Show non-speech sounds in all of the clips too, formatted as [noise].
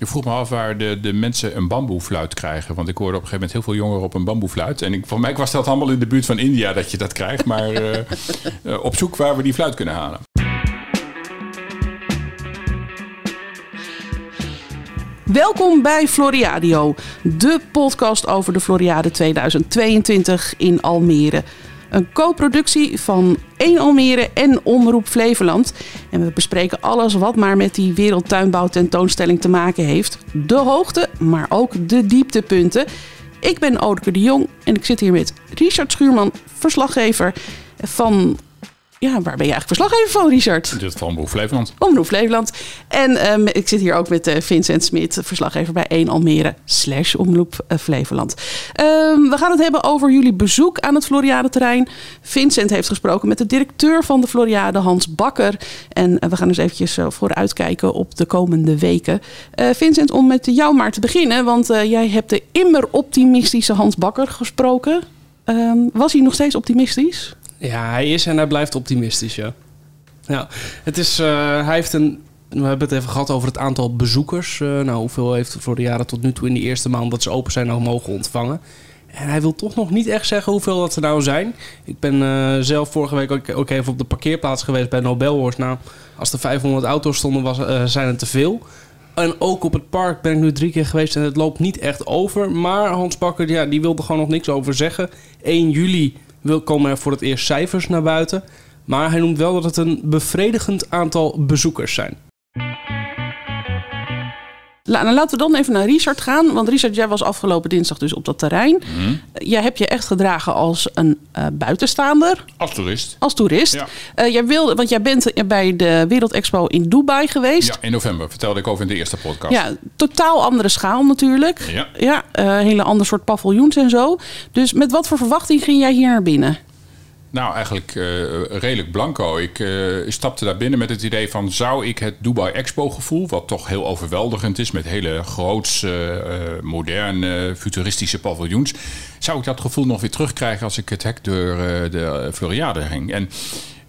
Ik vroeg me af waar de, de mensen een bamboefluit krijgen. Want ik hoorde op een gegeven moment heel veel jongeren op een bamboefluit. En ik, voor mij was dat allemaal in de buurt van India dat je dat krijgt. Maar uh, [laughs] uh, op zoek waar we die fluit kunnen halen. Welkom bij Floriadio, de podcast over de Floriade 2022 in Almere. Een co-productie van 1 Almere en Omroep Flevoland. En we bespreken alles wat maar met die wereldtuinbouw tentoonstelling te maken heeft. De hoogte, maar ook de dieptepunten. Ik ben Odeke de Jong en ik zit hier met Richard Schuurman, verslaggever van ja, waar ben je eigenlijk verslaggever van, Richard? Dit van Omroep Flevoland. Omroep Flevoland. En um, ik zit hier ook met uh, Vincent Smit, verslaggever bij 1 Almere slash Omroep uh, Flevoland. Um, we gaan het hebben over jullie bezoek aan het Floriade-terrein. Vincent heeft gesproken met de directeur van de Floriade, Hans Bakker. En uh, we gaan dus eventjes vooruitkijken op de komende weken. Vincent, om met jou maar te beginnen, want jij hebt de immer optimistische Hans Bakker gesproken. Ehm, was hij nog steeds optimistisch? Ja, hij is en hij blijft optimistisch, ja. het is, uh, hij heeft een... We hebben het even gehad over het aantal bezoekers. Uh, nou, hoeveel heeft voor de jaren tot nu toe in die eerste maand dat ze open zijn nog mogen ontvangen. En hij wil toch nog niet echt zeggen hoeveel dat er nou zijn. Ik ben uh, zelf vorige week ook, even op de parkeerplaats geweest bij Nobelhorst. Nou, als er 500 auto's stonden, was, zijn het te veel. En ook op het park ben ik nu drie keer geweest en het loopt niet echt over. Maar Hans Bakker, ja, die wilde gewoon nog niks over zeggen. 1 juli komen er voor het eerst cijfers naar buiten. Maar hij noemt wel dat het een bevredigend aantal bezoekers zijn. Nou, laten we dan even naar Richard gaan. Want Richard, jij was afgelopen dinsdag dus op dat terrein. Mm. Jij hebt je echt gedragen als een uh, buitenstaander. Als toerist. Als toerist. Ja. Uh, jij wilde, want jij bent bij de Wereldexpo in Dubai geweest. Ja, in november. Vertelde ik over in de eerste podcast. Ja, totaal andere schaal natuurlijk. Ja. Ja, uh, hele ander soort paviljoens en zo. Dus met wat voor verwachting ging jij hier naar binnen? Nou, eigenlijk uh, redelijk blanco. Ik uh, stapte daar binnen met het idee van... zou ik het Dubai Expo gevoel... wat toch heel overweldigend is... met hele grootse, uh, moderne, futuristische paviljoens... zou ik dat gevoel nog weer terugkrijgen... als ik het hek door de Floriade ging. En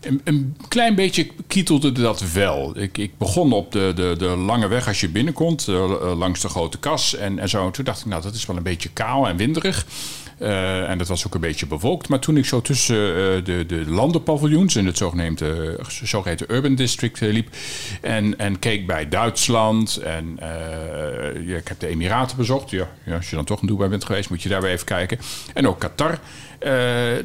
een, een, klein beetje kietelde dat wel. Ik, ik begon op de, de, de, lange weg als je binnenkomt... langs de grote kas en, en zo. En toen dacht ik, nou, dat is wel een beetje kaal en winderig... Uh, en dat was ook een beetje bewolkt. Maar toen ik zo tussen uh, de, de landenpaviljoens in het zogeheten, zogeheten Urban District liep. En, en keek bij Duitsland. En ik heb de Emiraten bezocht. Ja, ja, als je dan toch een Dubai bent geweest, moet je daar weer even kijken. En ook Qatar.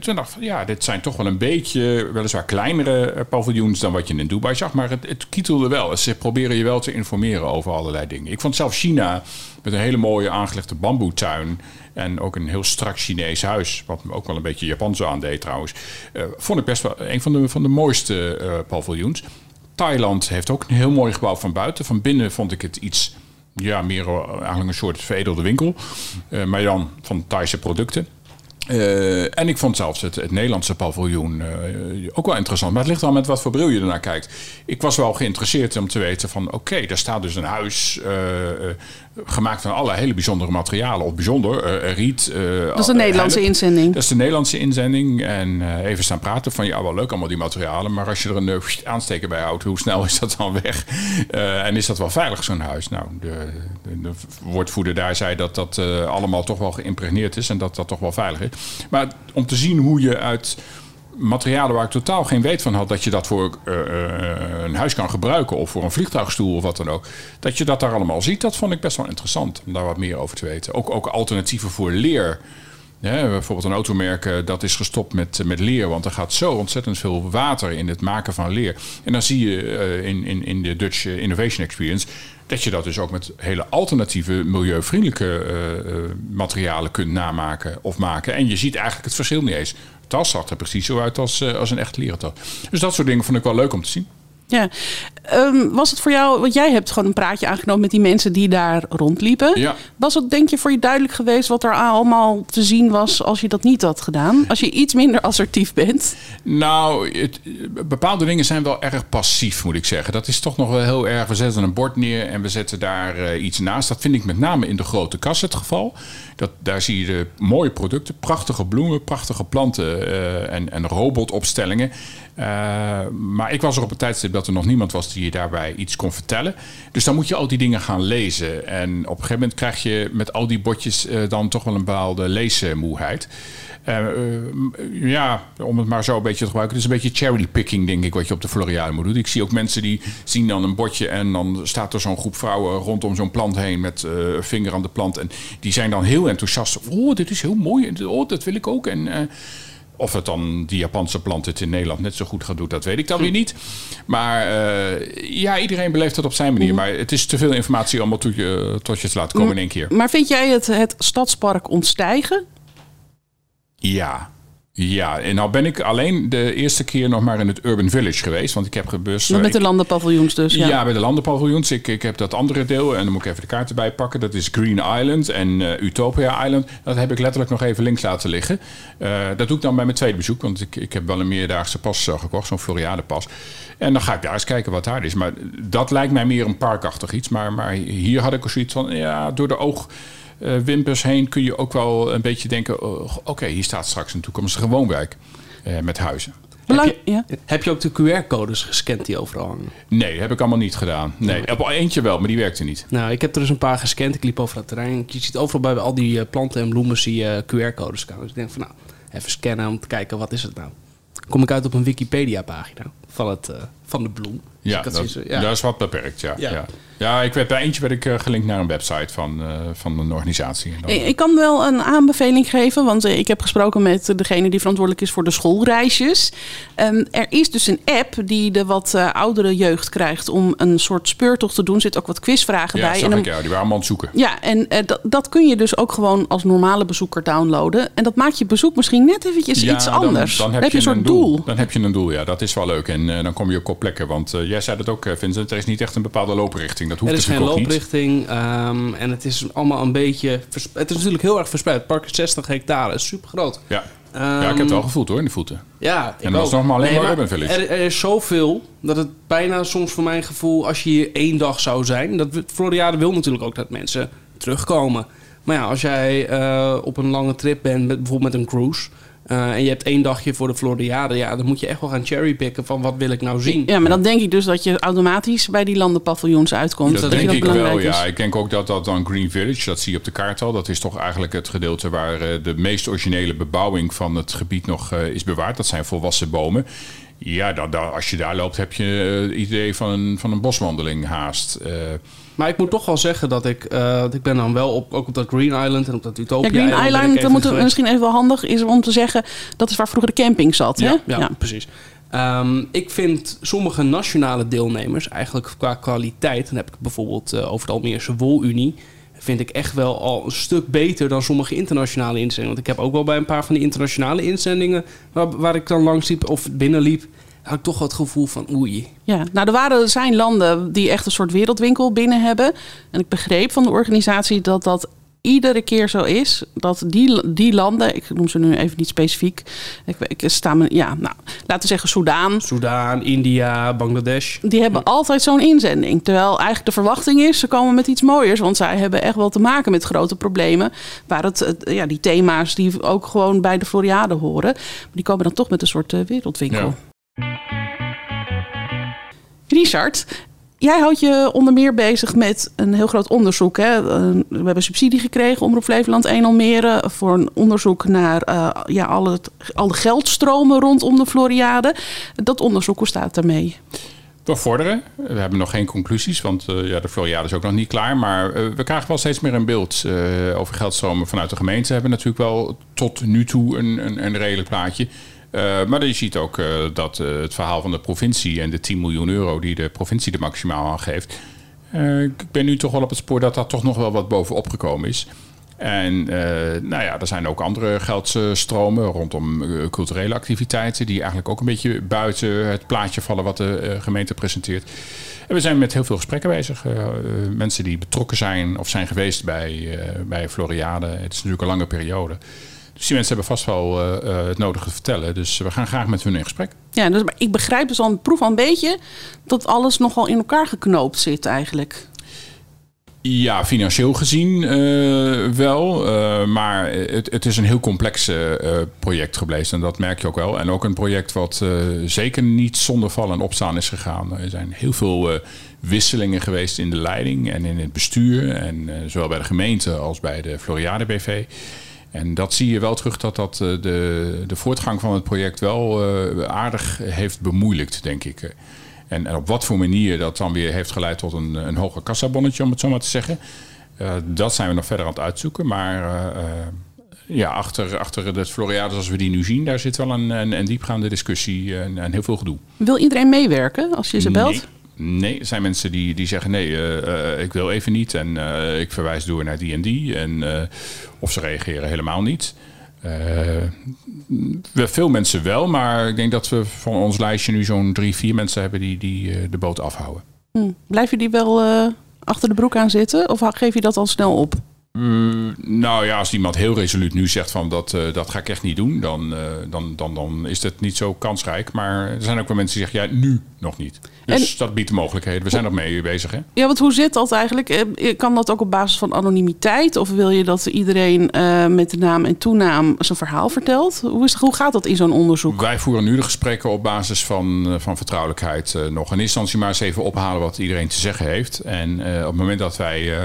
Toen dacht ik van ja, dit zijn toch wel een beetje, weliswaar kleinere paviljoens dan wat je in Dubai zag. Maar het, het kietelde wel. Ze proberen je wel te informeren over allerlei dingen. Ik vond zelf China met een hele mooie aangelegde bamboetuin. En ook een heel strak Chinees huis, wat me ook wel een beetje Japans aandeed trouwens. Uh, vond ik best wel een van de, van de mooiste paviljoens. Thailand heeft ook een heel mooi gebouw van buiten. Van binnen vond ik het iets, ja, meer eigenlijk een soort veredelde winkel. Maar dan van Thaise producten. Uh, en ik vond zelfs het, Nederlandse paviljoen uh, ook wel interessant. Maar het ligt wel met wat voor bril je ernaar kijkt. Ik was wel geïnteresseerd om te weten van... oké, daar staat dus een huis uh, gemaakt van alle hele bijzondere materialen. Of bijzonder, riet. dat is de Nederlandse inzending. Dat is de Nederlandse inzending. En even staan praten van... ja, wel leuk allemaal die materialen. Maar als je er een aansteker bij houdt... hoe snel [laughs] is dat dan weg? en is dat wel veilig, zo'n huis? Nou, de, de, de, woordvoerder daar zei dat dat allemaal toch wel geïmpregneerd is... en dat dat toch wel veilig is. Maar om te zien hoe je uit materialen waar ik totaal geen weet van had, dat je dat voor uh, een huis kan gebruiken of voor een vliegtuigstoel of wat dan ook, dat je dat daar allemaal ziet, dat vond ik best wel interessant om daar wat meer over te weten. Ook, ook alternatieven voor leer. Ja, bijvoorbeeld een automerk dat is gestopt met, met leer, want er gaat zo ontzettend veel water in het maken van leer. En dan zie je uh, in, in, in de Dutch Innovation Experience dat je dat dus ook met hele alternatieve, milieuvriendelijke materialen kunt namaken of maken. En je ziet eigenlijk het verschil niet eens. Tas zag er precies zo uit als, als een echt leren tas. Dus dat soort dingen vond ik wel leuk om te zien. Ja, um, was het voor jou, want jij hebt gewoon een praatje aangenomen met die mensen die daar rondliepen. Ja. Was het denk je voor je duidelijk geweest wat er allemaal te zien was als je dat niet had gedaan? Als je iets minder assertief bent? Nou, het, bepaalde dingen zijn wel erg passief, moet ik zeggen. Dat is toch nog wel heel erg. We zetten een bord neer en we zetten daar uh, iets naast. Dat vind ik met name in de grote kas het geval. Dat, daar zie je de mooie producten, prachtige bloemen, prachtige planten uh, en, en robotopstellingen. Uh, maar ik was er op een tijdstip dat er nog niemand was die je daarbij iets kon vertellen. Dus dan moet je al die dingen gaan lezen. En op een gegeven moment krijg je met al die bordjes eh, dan toch wel een bepaalde leesmoeheid. Ja, om het maar zo een beetje te gebruiken. Het is een beetje cherrypicking, denk ik, wat je op de Floriade moet doen. Ik zie ook mensen die zien dan een bordje en dan staat er zo'n groep vrouwen rondom zo'n plant heen met vinger aan de plant. En die zijn dan heel enthousiast. Oh, dit is heel mooi. Oh, dat wil ik ook. En uh, of het dan die Japanse plant het in Nederland net zo goed gaat doen, dat weet ik dan weer niet. Maar uh, ja, iedereen beleeft het op zijn manier. Maar het is te veel informatie om tot je, tot je te laten komen in één keer. Maar vind jij het, het stadspark ontstijgen? Ja. Ja, en nou ben ik alleen de eerste keer nog maar in het Urban Village geweest. Want ik heb gebus. Met de landenpaviljoens dus. Ja, ja bij de landenpaviljoens. Ik, ik heb dat andere deel. En dan moet ik even de kaart erbij pakken. Dat is Green Island en uh, Utopia Island. Dat heb ik letterlijk nog even links laten liggen. Uh, dat doe ik dan bij mijn tweede bezoek. Want ik, ik heb wel een meerdaagse pas uh, gekocht. Zo'n Floriade pas. En dan ga ik daar eens kijken wat daar is. Maar dat lijkt mij meer een parkachtig iets. Maar, maar hier had ik zoiets van. Ja, door de oog wimpers heen kun je ook wel een beetje denken: oh, oké, okay, hier staat straks een toekomstige woonwijk uh, met huizen. Belang heb, je, ja. heb je ook de QR-codes gescand die overal hangen? Nee, heb ik allemaal niet gedaan. Nee, op eentje wel, maar die werkte niet. Nou, ik heb er dus een paar gescand. Ik liep over het terrein. Je ziet overal bij al die planten en bloemen zie je QR-codes scannen. Dus ik denk van nou, even scannen om te kijken wat is het nou. Kom ik uit op een Wikipedia-pagina van, het, uh, van de bloem. Dus ja, dat, zo, ja, dat, is wat beperkt, ja. ja. ja. Ja, ik werd bij eentje werd ik uh, gelinkt naar een website van, uh, van een organisatie. Ik kan wel een aanbeveling geven, want uh, ik heb gesproken met degene die verantwoordelijk is voor de schoolreisjes. Um, er is dus een app die de wat oudere jeugd krijgt om een soort speurtocht te doen. Er zitten ook wat quizvragen ja, bij. en dan, ik, ja, die waren allemaal aan het zoeken. Ja, en dat, dat kun je dus ook gewoon als normale bezoeker downloaden. En dat maakt je bezoek misschien net eventjes ja, iets dan, anders. Dan, heb, heb je, een soort doel. doel. Dan heb je een doel, ja. Dat is wel leuk. En dan kom je ook op plekken. Want jij zei dat ook, Vincent. Er is niet echt een bepaalde looprichting. Dat hoeft er is geen looprichting. Um, en het is allemaal een beetje. Het is natuurlijk heel erg verspreid. Het park is 60 hectare, is super groot. Ja. Um, ja, ik heb het wel gevoeld hoor, in de voeten. Ja, en dat was nog maar alleen nee, maar Urban Village. Er, er, is zoveel dat het bijna soms voor mijn gevoel, als je hier één dag zou zijn. Dat Floriade wil natuurlijk ook dat mensen terugkomen. Maar ja, als jij uh, op een lange trip bent, met, bijvoorbeeld met een cruise. Uh, en je hebt één dagje voor de Floriade, ja, dan moet je echt wel gaan cherrypicken van wat wil ik nou zien. Ja, maar dan denk ik dus dat je automatisch bij die landenpaviljoens uitkomt. Dat, dat denk dat ik wel, belangrijk ja. Ik denk ook dat dat dan Green Village, dat zie je op de kaart al, dat is toch eigenlijk het gedeelte waar uh, de meest originele bebouwing van het gebied nog uh, is bewaard. Dat zijn volwassen bomen. Ja, dan, dan, als je daar loopt heb je het idee van een, van een boswandeling haast. Maar ik moet toch wel zeggen dat ik, uh, ik ben dan wel op, ook op dat Green Island en op dat Utopia ja, Green Island. Dat moet misschien even wel handig is om te zeggen, dat is waar vroeger de camping zat. Ja, hè? ja, ja. precies. Um, ik vind sommige nationale deelnemers eigenlijk qua kwaliteit, dan heb ik bijvoorbeeld uh, over de Almeerse Wolunie, vind ik echt wel al een stuk beter dan sommige internationale inzendingen. Want ik heb ook wel bij een paar van die internationale inzendingen waar, waar ik dan langs liep of binnenliep, had ik toch het gevoel van oei. Ja, nou er waren, zijn landen die echt een soort wereldwinkel binnen hebben. En ik begreep van de organisatie dat dat iedere keer zo is. Dat die, die landen, ik noem ze nu even niet specifiek. Ik, ik sta me, ja, nou, laten we zeggen Soudaan. Soudaan, India, Bangladesh. Die hebben altijd zo'n inzending. Terwijl eigenlijk de verwachting is, ze komen met iets mooiers. Want zij hebben echt wel te maken met grote problemen. Waar het, ja, die thema's die ook gewoon bij de Floriade horen. Maar die komen dan toch met een soort uh, wereldwinkel. Ja. Richard, jij houdt je onder meer bezig met een heel groot onderzoek. Hè? We hebben subsidie gekregen, Omroep Flevoland 1 Almere... voor een onderzoek naar uh, ja, alle, alle geldstromen rondom de Floriade. Dat onderzoek, hoe staat daarmee? Vorderen. We hebben nog geen conclusies, want uh, ja, de Floriade is ook nog niet klaar. Maar we krijgen wel steeds meer een beeld over geldstromen vanuit de gemeente. We hebben natuurlijk wel tot nu toe een, een, een redelijk plaatje. Uh, maar je ziet ook uh, dat uh, het verhaal van de provincie en de 10 miljoen euro die de provincie er maximaal aan geeft. ik ben nu toch wel op het spoor dat daar toch nog wel wat bovenop gekomen is. En nou ja, er zijn ook andere geldstromen rondom culturele activiteiten die eigenlijk ook een beetje buiten het plaatje vallen wat de gemeente presenteert. En we zijn met heel veel gesprekken bezig. mensen die betrokken zijn of zijn geweest bij, bij Floriade. Het is natuurlijk een lange periode. Dus die mensen hebben vast wel uh, uh, het nodige te vertellen. Dus we gaan graag met hun in gesprek. Ja, dus ik begrijp dus al een proef al een beetje dat alles nogal in elkaar geknoopt zit eigenlijk. Ja, financieel gezien uh, wel. Uh, maar het, het, is een heel complex uh, project geweest. En dat merk je ook wel. En ook een project wat zeker niet zonder vallen en opstaan is gegaan. Er zijn heel veel wisselingen geweest in de leiding en in het bestuur. En zowel bij de gemeente als bij de Floriade BV. En dat zie je wel terug dat dat de, de voortgang van het project wel aardig heeft bemoeilijkt, denk ik. En, en, op wat voor manier dat dan weer heeft geleid tot een, een hoger kassabonnetje, om het zo maar te zeggen. Uh, dat zijn we nog verder aan het uitzoeken. Maar uh, ja, achter, achter de Floriade zoals we die nu zien, daar zit wel een, een, een diepgaande discussie en, en, heel veel gedoe. Wil iedereen meewerken als je ze belt? Nee. Nee, er zijn mensen die, die zeggen nee, uh, ik wil even niet en uh, ik verwijs door naar die en die. Of ze reageren helemaal niet. Uh, veel mensen wel, maar ik denk dat we van ons lijstje nu zo'n drie, vier mensen hebben die, die de boot afhouden. Hm. Blijf je die wel achter de broek aan zitten of geef je dat al snel op? Mm, nou ja, als iemand heel resoluut nu zegt van dat, uh, dat ga ik echt niet doen, dan, uh, dan, dan, dan is het niet zo kansrijk. Maar er zijn ook wel mensen die zeggen, ja, nu nog niet. Dus en, dat biedt de mogelijkheden. We zijn nog mee bezig, hè? Ja, want hoe zit dat eigenlijk? Eh, kan dat ook op basis van anonimiteit? Of wil je dat iedereen met de naam en toenaam zijn verhaal vertelt? Hoe, is, hoe gaat dat in zo'n onderzoek? Wij voeren nu de gesprekken op basis van, van vertrouwelijkheid nog. In eerste instantie maar eens even ophalen wat iedereen te zeggen heeft. En op het moment dat wij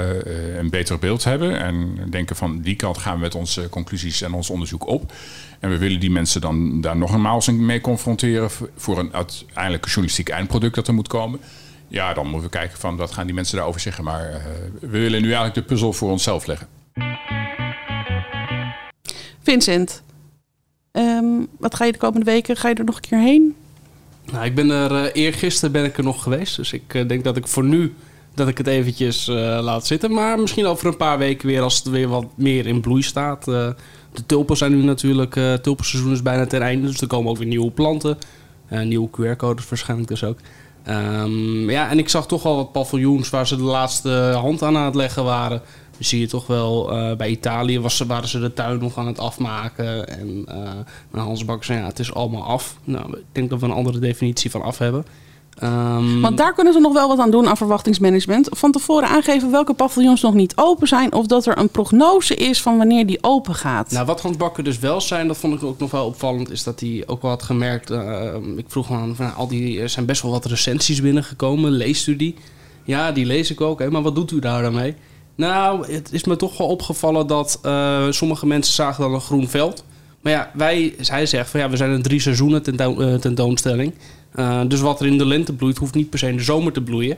een beter beeld hebben en denken van die kant gaan we met onze conclusies en ons onderzoek op. En we willen die mensen dan daar nog eenmaal mee confronteren voor een uiteindelijk journalistiek eindproduct dat er moet komen. Ja, dan moeten we kijken van wat gaan die mensen daarover zeggen. Maar uh, we willen nu eigenlijk de puzzel voor onszelf leggen. Vincent, um, wat ga je de komende weken? Ga je er nog een keer heen? Nou, ik ben er uh, eergisteren ben ik er nog geweest. Dus ik uh, denk dat ik voor nu dat ik het eventjes uh, laat zitten. Maar misschien over een paar weken weer als het weer wat meer in bloei staat. Uh, de tulpen zijn nu natuurlijk, uh, tulpenseizoen is bijna ten einde. Dus er komen ook weer nieuwe planten. nieuwe QR-codes waarschijnlijk dus ook. Um, ja, en ik zag toch wel wat paviljoens waar ze de laatste hand aan aan het leggen waren. Dan zie je toch wel, bij Italië was, waren ze de tuin nog aan het afmaken. En uh, Hans Bakker zei, ja, het is allemaal af. Nou, ik denk dat we een andere definitie van af hebben. Um, Want daar kunnen ze nog wel wat aan doen aan verwachtingsmanagement. Van tevoren aangeven welke paviljoens nog niet open zijn. Of dat er een prognose is van wanneer die open gaat. Nou, wat Hans Bakker dus wel zijn, dat vond ik ook nog wel opvallend. Is dat hij ook wel had gemerkt. Uh, ik vroeg aan, van, al die, er zijn best wel wat recensies binnengekomen. Leest u die? Ja, die lees ik ook. Hè, maar wat doet u daar dan mee? Nou, het is me toch wel opgevallen dat uh, sommige mensen zagen dan een groen veld. Maar ja, wij, hij zegt van ja, we zijn een drie seizoenen tentoon, tentoonstelling. Uh, dus wat er in de lente bloeit, hoeft niet per se in de zomer te bloeien.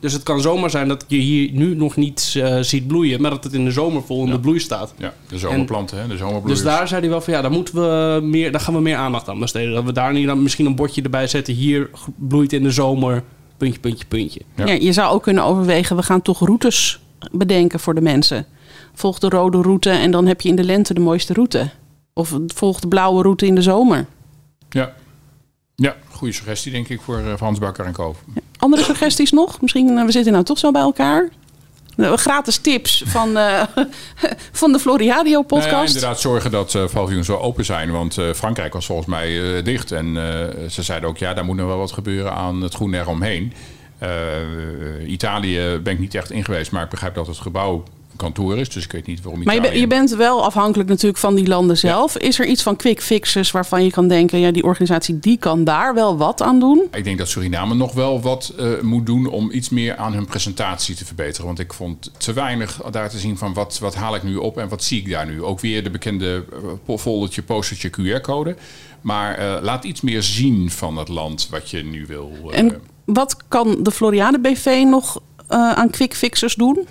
Dus het kan zomaar zijn dat je hier nu nog niet uh, ziet bloeien, maar dat het in de zomer vol in ja. de bloei staat. Ja, de zomerplanten, hè, de zomerbloeiers. Dus daar zei hij wel van ja, daar, moeten we meer, daar gaan we meer aandacht aan besteden. Dat we daar niet dan misschien een bordje erbij zetten. Hier bloeit in de zomer, puntje, puntje, puntje. Ja. ja je zou ook kunnen overwegen, we gaan toch routes bedenken voor de mensen. Volg de rode route en dan heb je in de lente de mooiste route. Of volg de blauwe route in de zomer. Ja, ja, goede suggestie denk ik voor, voor Hans Bakker en Koop. Andere suggesties nog? Misschien, uh, we zitten nou toch zo bij elkaar. Uh, gratis tips van, [laughs] van de Floriadio podcast. Nou ja, inderdaad zorgen dat uh, paviljoens wel open zijn. Want Frankrijk was volgens mij dicht. En ze zeiden ook, ja, daar moet nog wel wat gebeuren aan het groen eromheen. Italië ben ik niet echt in geweest, maar ik begrijp dat het gebouw kantoor is. Dus ik weet niet waarom Maar je, ben, je, bent wel afhankelijk natuurlijk van die landen zelf. Ja. Is er iets van quick fixes waarvan je kan denken... ja, die organisatie die kan daar wel wat aan doen? Ik denk dat Suriname nog wel wat uh, moet doen... om iets meer aan hun presentatie te verbeteren. Want ik vond te weinig daar te zien van... wat, wat haal ik nu op en wat zie ik daar nu? Ook weer de bekende uh, foldertje, postertje, QR-code. Maar uh, laat iets meer zien van het land wat je nu wil. en wat kan de Floriade BV nog aan quick fixes doen?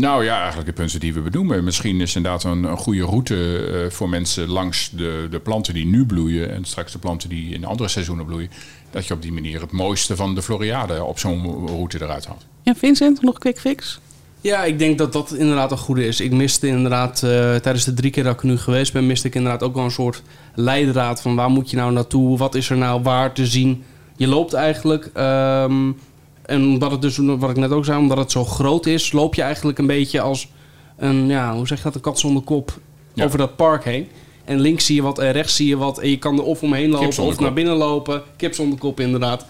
Nou ja, eigenlijk de punten die we benoemen. Misschien is inderdaad een, een goede route uh, voor mensen langs de, de planten die nu bloeien en straks de planten die in andere seizoenen bloeien. Dat je op die manier het mooiste van de Floriade op zo'n route eruit haalt. Ja, Vincent, nog quick fix? Ja, ik denk dat dat inderdaad een goede is. Ik miste inderdaad, uh, tijdens de drie keer dat ik nu geweest ben, miste ik inderdaad ook wel een soort leidraad van waar moet je nou naartoe? Wat is er nou waar te zien? Je loopt eigenlijk. Um, en omdat het dus, wat ik net ook zei, omdat het zo groot is, loop je eigenlijk een beetje als een, ja, hoe zeg je dat, een kat zonder kop ja. over dat park heen. En links zie je wat en rechts zie je wat. En je kan er of omheen lopen of naar binnen lopen. Kip zonder kop inderdaad.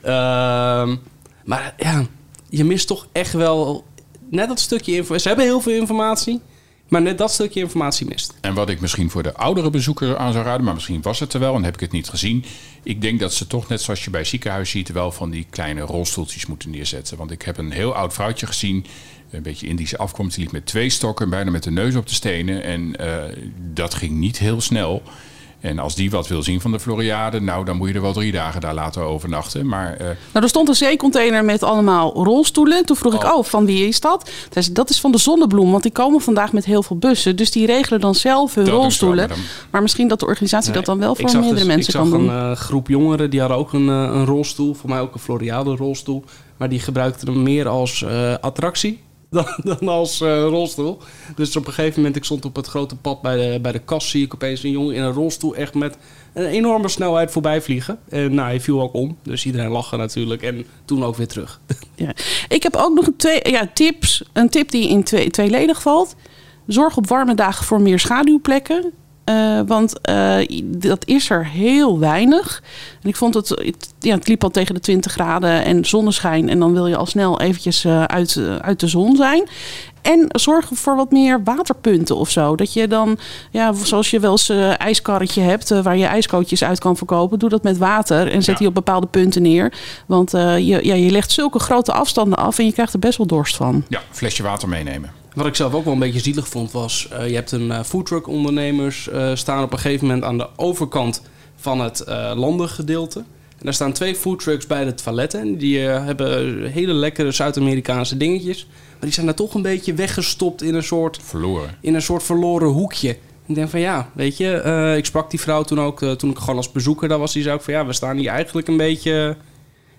Ehm, maar ja, je mist toch echt wel net dat stukje informatie. Ze hebben heel veel informatie, maar net dat stukje informatie mist. En wat ik misschien voor de oudere bezoeker aan zou raden, maar misschien was het er wel en heb ik het niet gezien. Ik denk dat ze toch, net zoals je bij ziekenhuis ziet, wel van die kleine rolstoeltjes moeten neerzetten. Want ik heb een heel oud vrouwtje gezien, een beetje Indische afkomst, die liep met twee stokken, bijna met de neus op de stenen. En eh, dat ging niet heel snel. En als die wat wil zien van de Floriade, nou, dan moet je er wel drie dagen daar laten overnachten. Maar, uh... Nou, er stond een zeecontainer met allemaal rolstoelen. Toen vroeg ik, oh, van wie is dat? Dat is van de Zonnebloem, want die komen vandaag met heel veel bussen. Dus die regelen dan zelf hun rolstoelen. maar, misschien dat de organisatie dat dan wel voor meerdere dus, mensen kan doen. Ik zag een uh, groep jongeren, die hadden ook een, uh, een rolstoel. Voor mij ook een Floriade rolstoel. Maar die gebruikten hem meer als attractie dan, dan als uh, rolstoel. Dus op een gegeven moment, ik stond op het grote pad bij de, bij de kast, zie ik opeens een jongen in een rolstoel echt met een enorme snelheid voorbij vliegen. En nou, hij viel ook om. Dus iedereen lachte natuurlijk. En toen ook weer terug. [laughs] Ja. Ik heb ook nog twee ja, tips. Een tip die in twee, tweeledig valt. Zorg op warme dagen voor meer schaduwplekken. Uh, want uh, dat is er heel weinig. En ik vond het, het, ja, het liep al tegen de 20 graden en zonneschijn. En dan wil je al snel eventjes uh, uit, uit de zon zijn. En zorg voor wat meer waterpunten of zo. Dat je dan, ja, zoals je wel eens een ijskarretje hebt waar je ijskootjes uit kan verkopen. Doe dat met water en zet die op bepaalde punten neer. Want je, ja, je legt zulke grote afstanden af en je krijgt er best wel dorst van. Ja, flesje water meenemen. Wat ik zelf ook wel een beetje zielig vond was... Uh, je hebt een uh, foodtruck ondernemers uh, staan op een gegeven moment aan de overkant van het landengedeelte. En daar staan twee foodtrucks bij de toiletten. En die hebben hele lekkere Zuid-Amerikaanse dingetjes. Maar die zijn daar toch een beetje weggestopt in een soort... Verloren. In een soort verloren hoekje. Ik denk van ja, weet je, ik sprak die vrouw toen ook, toen ik gewoon als bezoeker daar was. Die zei ook van ja, we staan hier eigenlijk een beetje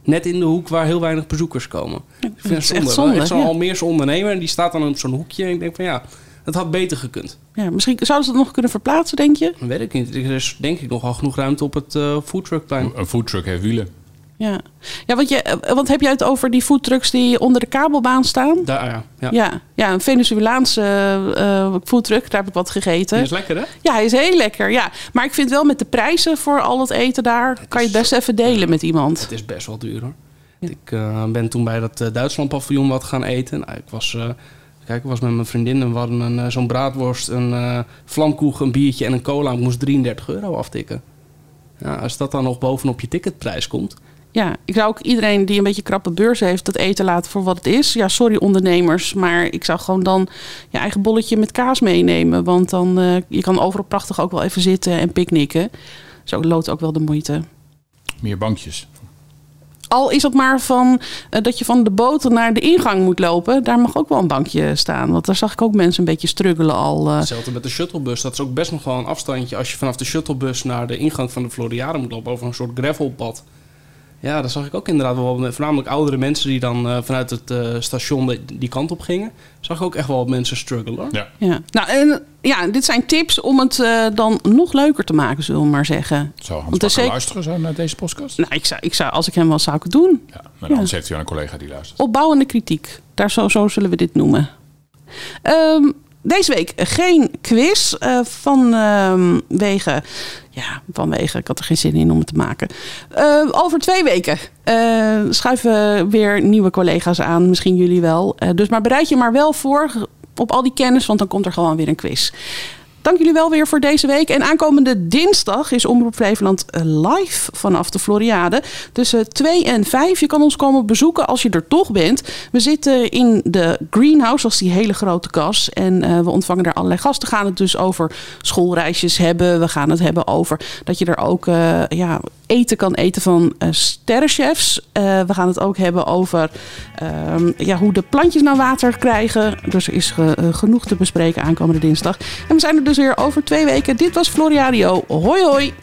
net in de hoek waar heel weinig bezoekers komen. Ik vind het zonde. Echt zonde echt zo'n Almeerse ondernemer en die staat dan op zo'n hoekje. En ik denk van ja, dat had beter gekund. Ja, misschien zouden ze het nog kunnen verplaatsen, denk je? Dat weet ik niet. Er is denk ik nogal genoeg ruimte op het uh, foodtruckplein. Een foodtruck heeft wielen. Ja, ja want, je, eh, want heb jij het over die foodtrucks die onder de kabelbaan staan? Daar, ja. Ja, ja, ja een Venezolaanse uh, foodtruck, daar heb ik wat gegeten. Die is lekker, hè? Ja, hij is heel lekker, ja. Maar ik vind wel met de prijzen voor al het eten daar... kan je het best even delen met iemand. Het is best wel duur, hoor. Ik uh, ben toen bij dat uh, Duitsland paviljoen wat gaan eten. Nou, ik was... Kijk, ik was met mijn vriendin en we hadden een, zo'n braadworst, een uh, vlamkoek, een biertje en een cola. Ik moest 33 euro aftikken. Ja, als dat dan nog bovenop je ticketprijs komt. Ja, ik zou ook iedereen die een beetje krappe beurs heeft, dat eten laten voor wat het is. Ja, sorry ondernemers, maar ik zou gewoon dan je eigen bolletje met kaas meenemen. Want dan, uh, je kan overal prachtig ook wel even zitten en picknicken. Zo loodt ook wel de moeite. Meer bankjes. Al is het maar van uh, dat je van de boot naar de ingang moet lopen. Daar mag ook wel een bankje staan. Want daar zag ik ook mensen een beetje struggelen al. Uh. Hetzelfde met de shuttlebus. Dat is ook best nog wel een afstandje. Als je vanaf de shuttlebus naar de ingang van de Floriade moet lopen. Over een soort gravelpad. Ja, dat zag ik ook inderdaad wel. Voornamelijk oudere mensen die dan uh, vanuit het uh, station de, die kant op gingen. Zag ik ook echt wel wat mensen struggelen. Ja. ja. Nou, en ja, dit zijn tips om het uh, dan nog leuker te maken, zullen we maar zeggen. Zou Hans Bakker zeker... luisteren zo naar deze podcast? Nou, ik zou, ik zou, als ik hem was, zou ik het doen. Ja, maar anders heeft hij een collega die luistert. Opbouwende kritiek. Daar zo, zo zullen we dit noemen. Um, deze week geen quiz uh, vanwege, ja, vanwege, ik had er geen zin in om het te maken. Uh, over twee weken uh, schuiven weer nieuwe collega's aan, misschien jullie wel. dus maar bereid je maar wel voor op al die kennis, want dan komt er gewoon weer een quiz. Dank jullie wel weer voor deze week. En aankomende dinsdag is Omroep Flevoland live vanaf de Floriade. Tussen 2 en 5. Je kan ons komen bezoeken als je er toch bent. We zitten in de greenhouse, als die hele grote kas. En uh, we ontvangen daar allerlei gasten. We gaan het dus over schoolreisjes hebben. We gaan het hebben over dat je er ook ja, eten kan eten van uh, sterrenchefs. we gaan het ook hebben over ehm, ja, hoe de plantjes nou water krijgen. Dus er is ge genoeg te bespreken aankomende dinsdag. En we zijn er dus weer over twee weken. Dit was Floriadio. Hoi hoi!